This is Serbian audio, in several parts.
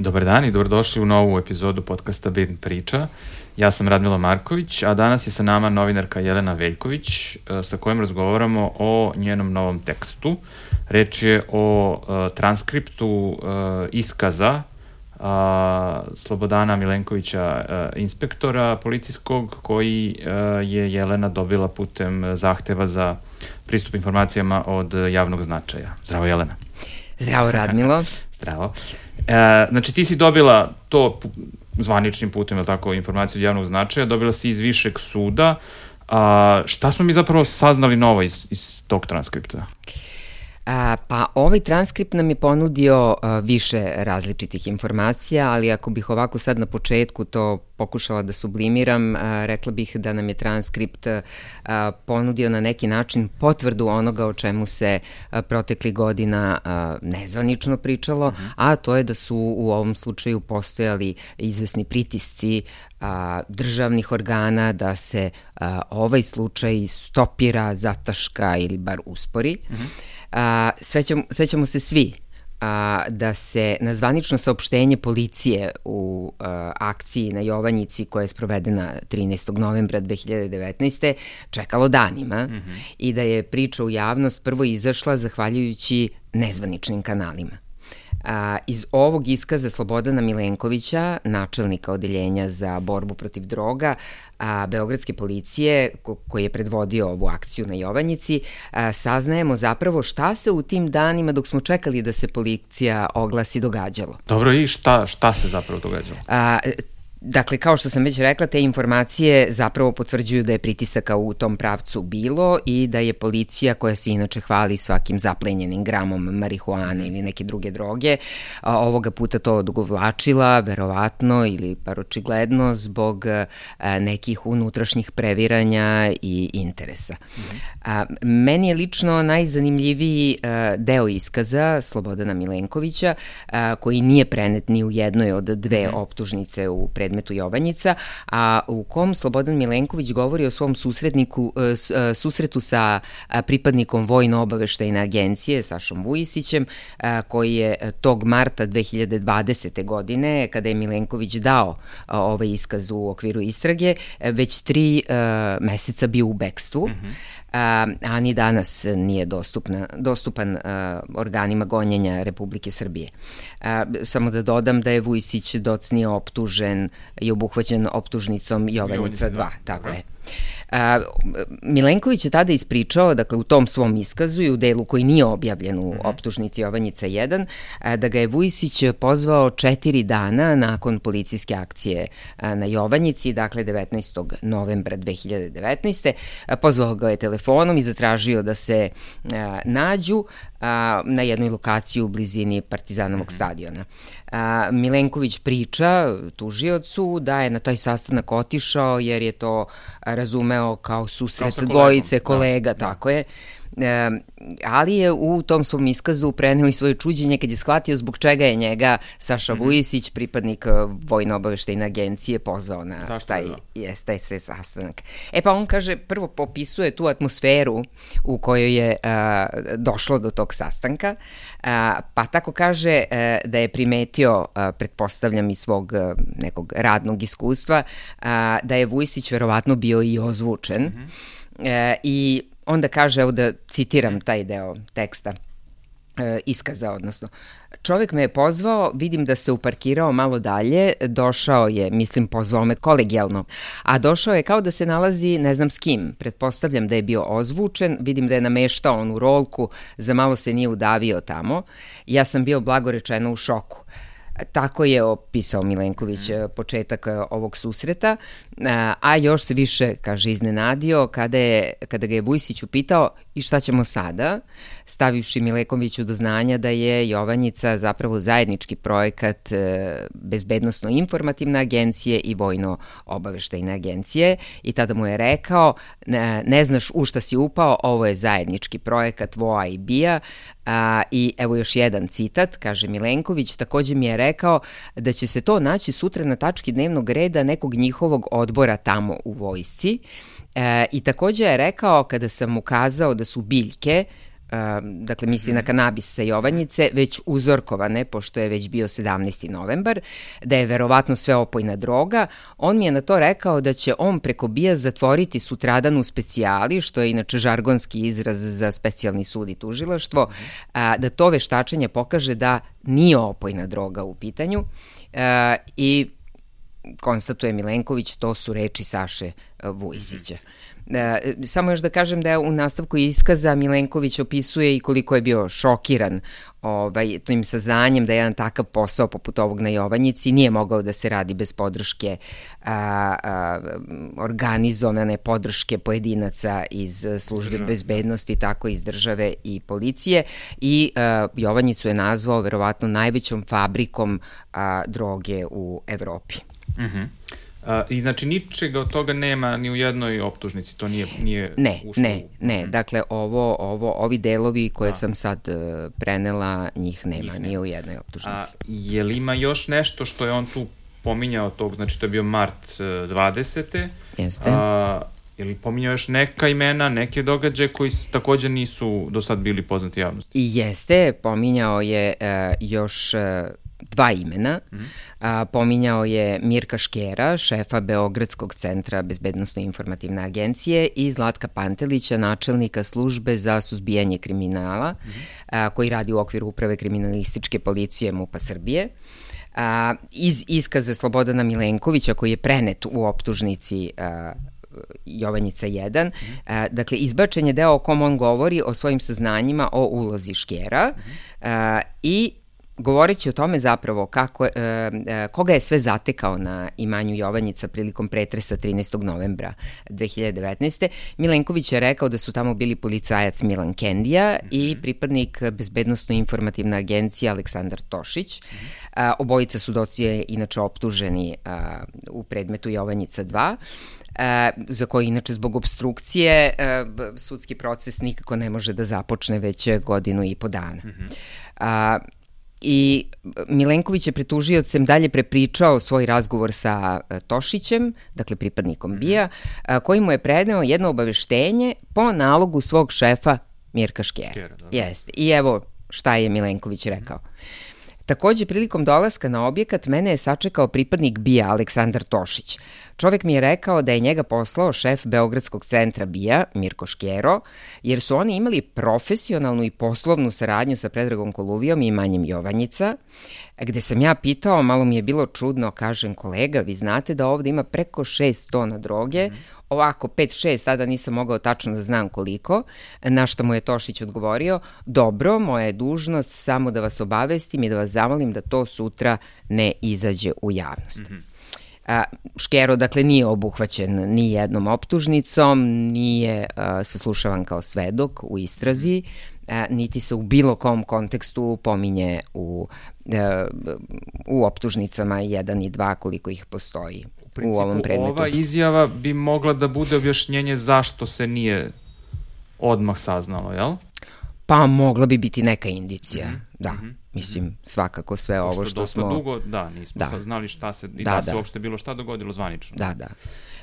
Dobar dan i dobrodošli u novu epizodu podcasta Birn priča. Ja sam Radmila Marković, a danas je sa nama novinarka Jelena Veljković, e, sa kojom razgovaramo o njenom novom tekstu. Reč je o uh, transkriptu uh, iskaza uh, Slobodana Milenkovića, uh, inspektora policijskog, koji uh, je Jelena dobila putem zahteva za pristup informacijama od javnog značaja. Zdravo Jelena. Zdravo Radmilo. Zdravo. E, znači ti si dobila to zvaničnim putem, je tako, informaciju od javnog značaja, dobila si iz višeg suda. A, šta smo mi zapravo saznali novo iz, iz tog transkripta? Uh, A, pa ovaj transkript nam je ponudio a, više različitih informacija, ali ako bih ovako sad na početku to pokušala da sublimiram, a, rekla bih da nam je transkript a, ponudio na neki način potvrdu onoga o čemu se a, protekli godina a, nezvanično pričalo, a to je da su u ovom slučaju postojali izvesni pritisci a, državnih organa da se a, ovaj slučaj stopira, zataška ili bar uspori. Uh mhm. -huh a, svećamo, svećamo se svi a, da se na zvanično saopštenje policije u a, akciji na Jovanjici koja je sprovedena 13. novembra 2019. čekalo danima mm -hmm. i da je priča u javnost prvo izašla zahvaljujući nezvaničnim kanalima. A, iz ovog iskaza Slobodana Milenkovića, načelnika odeljenja za borbu protiv droga, a, Beogradske policije, ko, koji je predvodio ovu akciju na Jovanjici, a, saznajemo zapravo šta se u tim danima dok smo čekali da se policija oglasi događalo. Dobro, i šta, šta se zapravo događalo? A, Dakle, kao što sam već rekla, te informacije zapravo potvrđuju da je pritisaka u tom pravcu bilo i da je policija, koja se inače hvali svakim zaplenjenim gramom marihuane ili neke druge droge, ovoga puta to odugovlačila, verovatno ili par očigledno, zbog nekih unutrašnjih previranja i interesa. Meni je lično najzanimljiviji deo iskaza Slobodana Milenkovića, koji nije prenet ni u jednoj od dve -hmm. optužnice u pred predmetu Jovanjica, a u kom Slobodan Milenković govori o svom susretniku, e, e, susretu sa pripadnikom Vojno-obaveštajne agencije, Sašom Vujisićem, koji je tog marta 2020. godine, kada je Milenković dao ovaj iskaz u okviru istrage, već tri meseca bio u bekstvu. Mm -hmm a, a ni danas nije dostupna, dostupan a, organima gonjenja Republike Srbije. A, samo da dodam da je Vujsić docnije optužen i obuhvaćen optužnicom Jovanjica 2, tako je. A, Milenković je tada ispričao, dakle u tom svom iskazu i u delu koji nije objavljen u mhm. optužnici Jovanjica 1, a, da ga je Vujsić pozvao četiri dana nakon policijske akcije a, na Jovanjici, dakle 19. novembra 2019. A, pozvao ga je telefonom i zatražio da se a, nađu a, na jednoj lokaciji u blizini Partizanovog mm -hmm. stadiona. A, Milenković priča tužiocu da je na taj sastanak otišao jer je to razumeo kao susret kao dvojice da, kolega, da, tako je e, ali je u tom svom iskazu preneo i svoje čuđenje kad je shvatio zbog čega je njega Saša mm -hmm. Vujisić, pripadnik e, Vojno obaveštejne agencije, pozvao na Zašto taj, jes, taj se sastanak. E pa on kaže, prvo popisuje tu atmosferu u kojoj je a, došlo do tog sastanka, a, pa tako kaže a, e, da je primetio, a, pretpostavljam iz svog a, nekog radnog iskustva, a, da je Vujisić verovatno bio i ozvučen, mm -hmm. e, i onda kaže, evo da citiram taj deo teksta e, iskaza, odnosno. Čovek me je pozvao, vidim da se uparkirao malo dalje, došao je, mislim, pozvao me kolegijalno, a došao je kao da se nalazi ne znam s kim. Pretpostavljam da je bio ozvučen, vidim da je nameštao onu rolku, za malo se nije udavio tamo. Ja sam bio blagorečeno u šoku. Tako je opisao Milenković mm. početak e, ovog susreta, a još se više, kaže, iznenadio kada, je, kada ga je Vujsić upitao i šta ćemo sada, stavivši Milenkoviću do znanja da je Jovanjica zapravo zajednički projekat Bezbednostno-informativne agencije i Vojno-obaveštajne agencije. I tada mu je rekao, ne, ne znaš u šta si upao, ovo je zajednički projekat VOA i BIA, A, I evo još jedan citat, kaže Milenković, takođe mi je rekao da će se to naći sutra na tački dnevnog reda nekog njihovog odbora tamo u vojsci. E, I takođe je rekao kada sam mu kazao da su biljke dakle misli na mhm. kanabis sa Jovanjice, već uzorkovane, pošto je već bio 17. novembar, da je verovatno sve opojna droga. On mi je na to rekao da će on preko bija zatvoriti sutradan u specijali, što je inače žargonski izraz za specijalni sud i tužilaštvo, mhm. a, da to veštačenje pokaže da nije opojna droga u pitanju. I konstatuje Milenković, to su reči Saše Vujsića. Mm -hmm. E, samo još da kažem da je u nastavku iskaza Milenković opisuje i koliko je bio šokiran ovaj, tim saznanjem da jedan takav posao poput ovog na Jovanjici nije mogao da se radi bez podrške a, a, organizovane podrške pojedinaca iz službe Država. bezbednosti, tako iz države i policije i a, Jovanjicu je nazvao verovatno najvećom fabrikom a, droge u Evropi. Mhm. Mm A, I znači ničega od toga nema ni u jednoj optužnici, to nije, nije ne, ušlo Ne, ne, mm. dakle ovo, ovo, ovi delovi koje A. sam sad uh, prenela, njih nema, njih ni u jednoj optužnici. A je li ima još nešto što je on tu pominjao tog, znači to je bio mart uh, 20. Jeste. A, je li pominjao još neka imena, neke događaje koji takođe nisu do sad bili poznati javnosti? I jeste, pominjao je uh, još uh, dva imena. Mm a, pominjao je Mirka Škera, šefa Beogradskog centra Bezbednostno informativne agencije i Zlatka Pantelića, načelnika službe za suzbijanje kriminala, mm a, koji radi u okviru uprave kriminalističke policije MUPA Srbije. A, iz iskaza Slobodana Milenkovića koji je prenet u optužnici a, Jovanjica 1. Mm -hmm. dakle, izbačen je deo o kom on govori o svojim saznanjima o ulozi Škjera mm -hmm. i govoreći o tome zapravo kako, e, e, koga je sve zatekao na imanju Jovanjica prilikom pretresa 13. novembra 2019. Milenković je rekao da su tamo bili policajac Milan Kendija mm -hmm. i mhm. pripadnik bezbednostno-informativne agencije Aleksandar Tošić. Mm -hmm. obojica su doci inače optuženi a, u predmetu Jovanjica 2 e, za koji inače zbog obstrukcije e, sudski proces nikako ne može da započne već godinu i po dana. Mm -hmm. a, I Milenković je pretužiocem dalje prepričao svoj razgovor sa e, Tošićem, dakle pripadnikom mhm. BIA, koji mu je predneo jedno obaveštenje po nalogu svog šefa Mirka Škjera. Škjera da. Jeste. I evo šta je Milenković rekao. Mm -hmm. Takođe, prilikom dolaska na objekat, mene je sačekao pripadnik BIA Aleksandar Tošić. Čovek mi je rekao da je njega poslao šef Beogradskog centra BIA, Mirko Škjero, jer su oni imali profesionalnu i poslovnu saradnju sa Predragom Koluvijom i Manjem Jovanjica, gde sam ja pitao, malo mi je bilo čudno, kažem kolega, vi znate da ovde ima preko 6 tona droge, mm -hmm ovako 5-6, tada nisam mogao tačno da znam koliko, na što mu je Tošić odgovorio, dobro, moja je dužnost samo da vas obavestim i da vas zamolim da to sutra ne izađe u javnost. Mm -hmm. A, Škero, dakle, nije obuhvaćen ni jednom optužnicom, nije a, saslušavan kao svedok u istrazi, a, niti se u bilo kom kontekstu pominje u, a, u optužnicama 1 i 2 koliko ih postoji principu, u ovom predmetu. Ova izjava bi mogla da bude objašnjenje zašto se nije odmah saznalo, jel? Pa mogla bi biti neka indicija, mm -hmm. da. Mm -hmm. Mislim, svakako sve ovo što, što smo... dugo, da, nismo da. znali šta se, i da, da se da. uopšte bilo šta dogodilo zvanično. Da, da.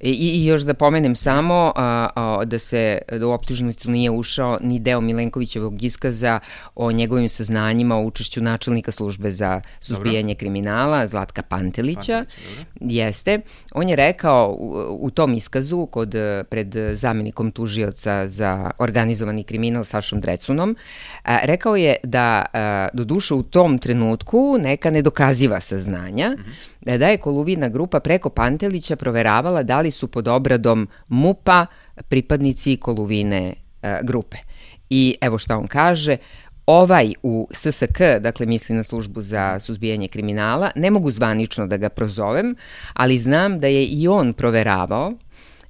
I, I još da pomenem samo a, a, da se da u optužnicu nije ušao ni deo Milenkovićevog iskaza o njegovim saznanjima o učešću načelnika službe za suzbijanje dobro. kriminala Zlatka Pantelića. Pantelića Jeste. On je rekao u, u tom iskazu kod pred zamenikom tužioca za organizovani kriminal Sašom Drecunom, a, rekao je da a, do duše u tom trenutku neka nedokaziva saznanja, mm -hmm da je Koluvina grupa preko Pantelića proveravala da li su pod obradom MUPA pripadnici Koluvine e, grupe. I evo šta on kaže, ovaj u SSK, dakle misli na službu za suzbijanje kriminala, ne mogu zvanično da ga prozovem, ali znam da je i on proveravao,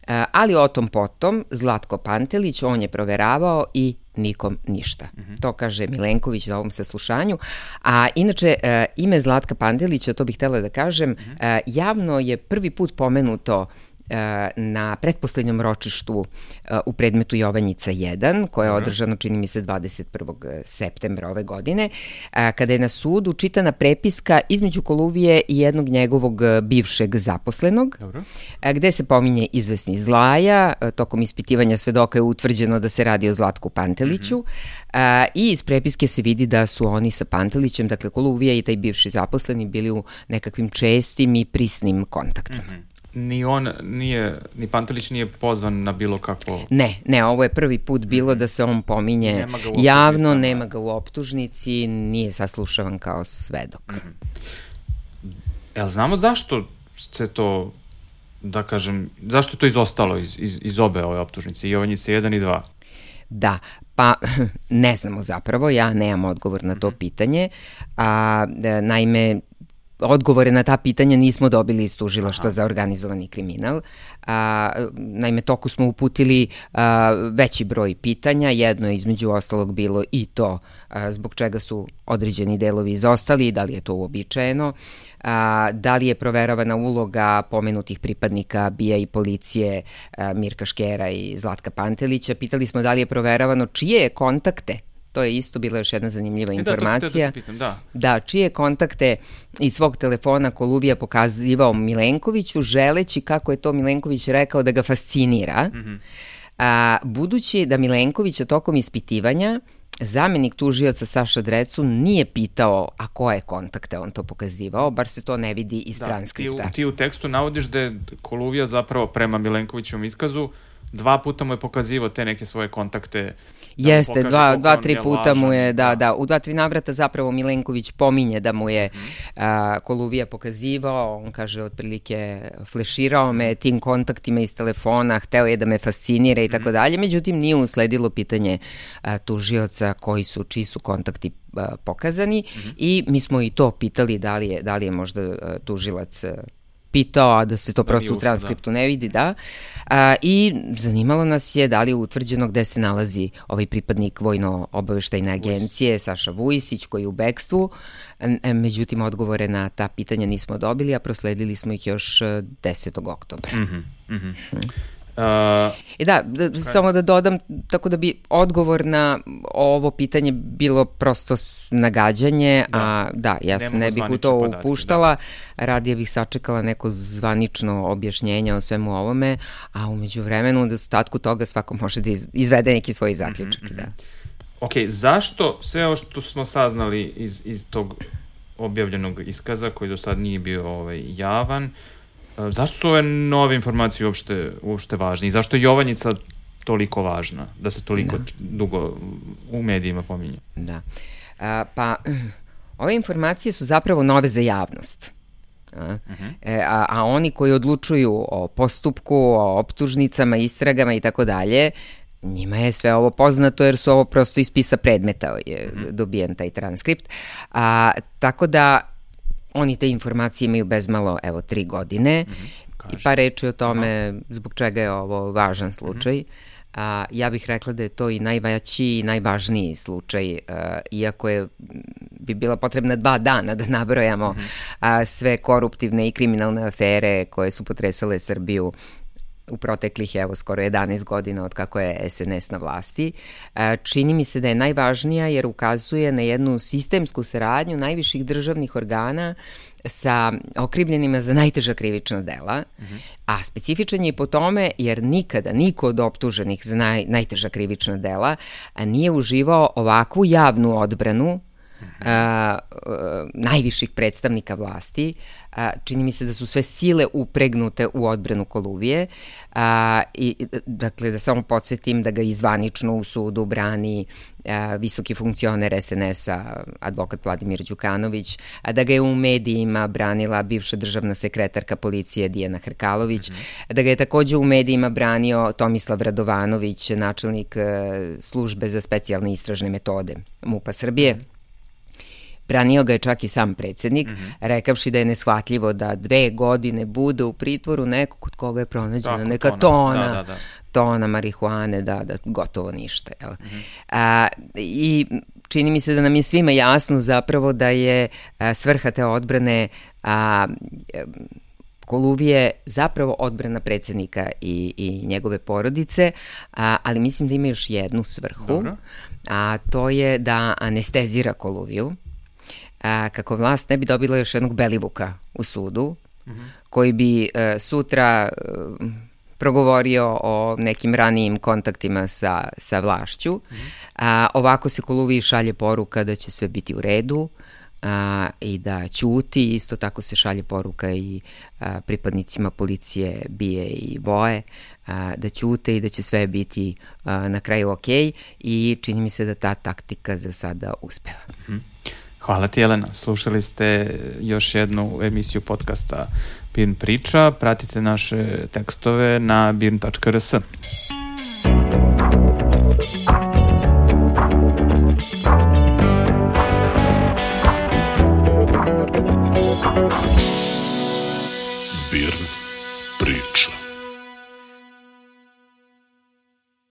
e, ali o tom potom Zlatko Pantelić, on je proveravao i nikom ništa. Mm -hmm. To kaže Milenković na ovom saslušanju. A inače, e, ime Zlatka Pandelića, to bih htela da kažem, mm -hmm. javno je prvi put pomenuto na pretposlednjom ročištu u predmetu Jovanjica 1, koje je održano, čini mi se, 21. septembra ove godine, kada je na sudu čitana prepiska između Koluvije i jednog njegovog bivšeg zaposlenog, Dobro. gde se pominje izvesni Zlaja, tokom ispitivanja svedoka je utvrđeno da se radi o Zlatku Panteliću mm -hmm. i iz prepiske se vidi da su oni sa Pantelićem, dakle Koluvija i taj bivši zaposleni bili u nekakvim čestim i prisnim kontaktima. Mm -hmm ni on nije, ni Pantelić nije pozvan na bilo kako... Ne, ne, ovo je prvi put bilo da se on pominje nema javno, nema ga u optužnici, nije saslušavan kao svedok. Mm -hmm. Jel znamo zašto se to, da kažem, zašto je to izostalo iz, iz, iz obe ove optužnice, i Jovanjice 1 i 2? Da, pa ne znamo zapravo, ja nemam odgovor na to mhm. pitanje, a, e, naime odgovore na ta pitanja nismo dobili iz tužilaštva za organizovani kriminal. A, naime, toku smo uputili a, veći broj pitanja, jedno je između ostalog bilo i to a, zbog čega su određeni delovi izostali, da li je to uobičajeno, a, da li je proveravana uloga pomenutih pripadnika BIA i policije a, Mirka Škera i Zlatka Pantelića. Pitali smo da li je proveravano čije je kontakte To je isto bila još jedna zanimljiva informacija. Da, to da pitam, da. Da, čije kontakte iz svog telefona Koluvija pokazivao Milenkoviću, želeći, kako je to Milenković rekao, da ga fascinira. Mm -hmm. A, budući da Milenkovića tokom ispitivanja zamenik tužioca Saša Drecu nije pitao a koje kontakte on to pokazivao, bar se to ne vidi iz da, transkripta. Ti, ti u tekstu navodiš da je Koluvija zapravo prema Milenkovićevom iskazu dva puta mu je pokazivao te neke svoje kontakte Da Jeste, dva, dva, tri puta mu je, da, da, u dva, tri navrata zapravo Milenković pominje da mu je mm. a, Koluvija pokazivao, on kaže otprilike fleširao me tim kontaktima iz telefona, hteo je da me fascinira i tako mhm. dalje, međutim nije usledilo pitanje a, tužioca koji su, čiji su kontakti a, pokazani mm -hmm. i mi smo i to pitali da li je, da li je možda a, tužilac pitao, a da se to da prosto u da. transkriptu da. ne vidi, da. A, I zanimalo nas je da li je utvrđeno gde se nalazi ovaj pripadnik Vojno-obaveštajne agencije, Saša Vujisić, koji je u bekstvu. Međutim, odgovore na ta pitanja nismo dobili, a prosledili smo ih još 10. E, oktobra. Mm -hmm, mm -hmm. Uh, I da, da okay. samo da dodam, tako da bi odgovor na ovo pitanje bilo prosto nagađanje, da. a da, ja se ne bih u to podatke, upuštala, da. radije bih sačekala neko zvanično objašnjenje o svemu ovome, a umeđu vremenu, u dostatku toga svako može da izvede neki svoj zaključak, mm -hmm. da. Ok, zašto sve ovo što smo saznali iz, iz tog objavljenog iskaza, koji do sad nije bio ovaj, javan, uh, Zašto su ove nove informacije uopšte, uopšte važne i zašto je Jovanjica toliko važna, da se toliko da. dugo u medijima pominje? Da. A, pa, ove informacije su zapravo nove za javnost. A, uh mhm. -huh. e, a, a oni koji odlučuju o postupku, o optužnicama, istragama i tako dalje, njima je sve ovo poznato jer su ovo prosto iz pisa predmeta je mhm. dobijen taj transkript. A, tako da Oni te informacije imaju bezmalo, evo, tri godine mm -hmm. i pa reči o tome Aha. zbog čega je ovo važan slučaj. Mm -hmm. A, ja bih rekla da je to i najveći i najvažniji slučaj, a, iako je bi bila potrebna dva dana da nabrojamo mm -hmm. a, sve koruptivne i kriminalne afere koje su potresale Srbiju u proteklih evo skoro 11 godina od kako je SNS na vlasti. E, čini mi se da je najvažnija jer ukazuje na jednu sistemsku saradnju najviših državnih organa sa okrivljenima za najteža krivična dela, uh -huh. a specifičan je po tome jer nikada niko od optuženih za naj, najteža krivična dela nije uživao ovakvu javnu odbranu a, najviših predstavnika vlasti. A, čini mi se da su sve sile upregnute u odbranu Koluvije. A, i, dakle, da samo podsjetim da ga izvanično u sudu brani a, visoki funkcioner SNS-a, advokat Vladimir Đukanović, a da ga je u medijima branila bivša državna sekretarka policije Dijana Hrkalović, mm -hmm. da ga je takođe u medijima branio Tomislav Radovanović, načelnik službe za specijalne istražne metode MUPA Srbije. Mm -hmm Branio ga je čak i sam predsednik, mm -hmm. rekavši da je neshvatljivo da dve godine bude u pritvoru neko kod koga je pronađena Tako, neka tona, tona, da, da, da. tona marihuane, da, da, gotovo ništa. Jel? Mm -hmm. a, I čini mi se da nam je svima jasno zapravo da je a, svrha te odbrane a, Koluvije zapravo odbrana predsednika i, i njegove porodice, a, ali mislim da ima još jednu svrhu, Dobro. a to je da anestezira Koluviju, a, kako vlast ne bi dobila još jednog Belivuka u sudu, mhm. -huh. koji bi e, sutra e, progovorio o nekim ranijim kontaktima sa, sa vlašću. Mhm. -huh. a, ovako se Koluviji šalje poruka da će sve biti u redu, a, i da ćuti, isto tako se šalje poruka i a, pripadnicima policije bije i boje, a, da ćute i da će sve biti a, na kraju ok i čini mi se da ta taktika za sada uspeva. Mhm. Hvala ti Jelena, slušali ste još jednu emisiju podcasta Birn Priča, pratite naše tekstove na birn.rs.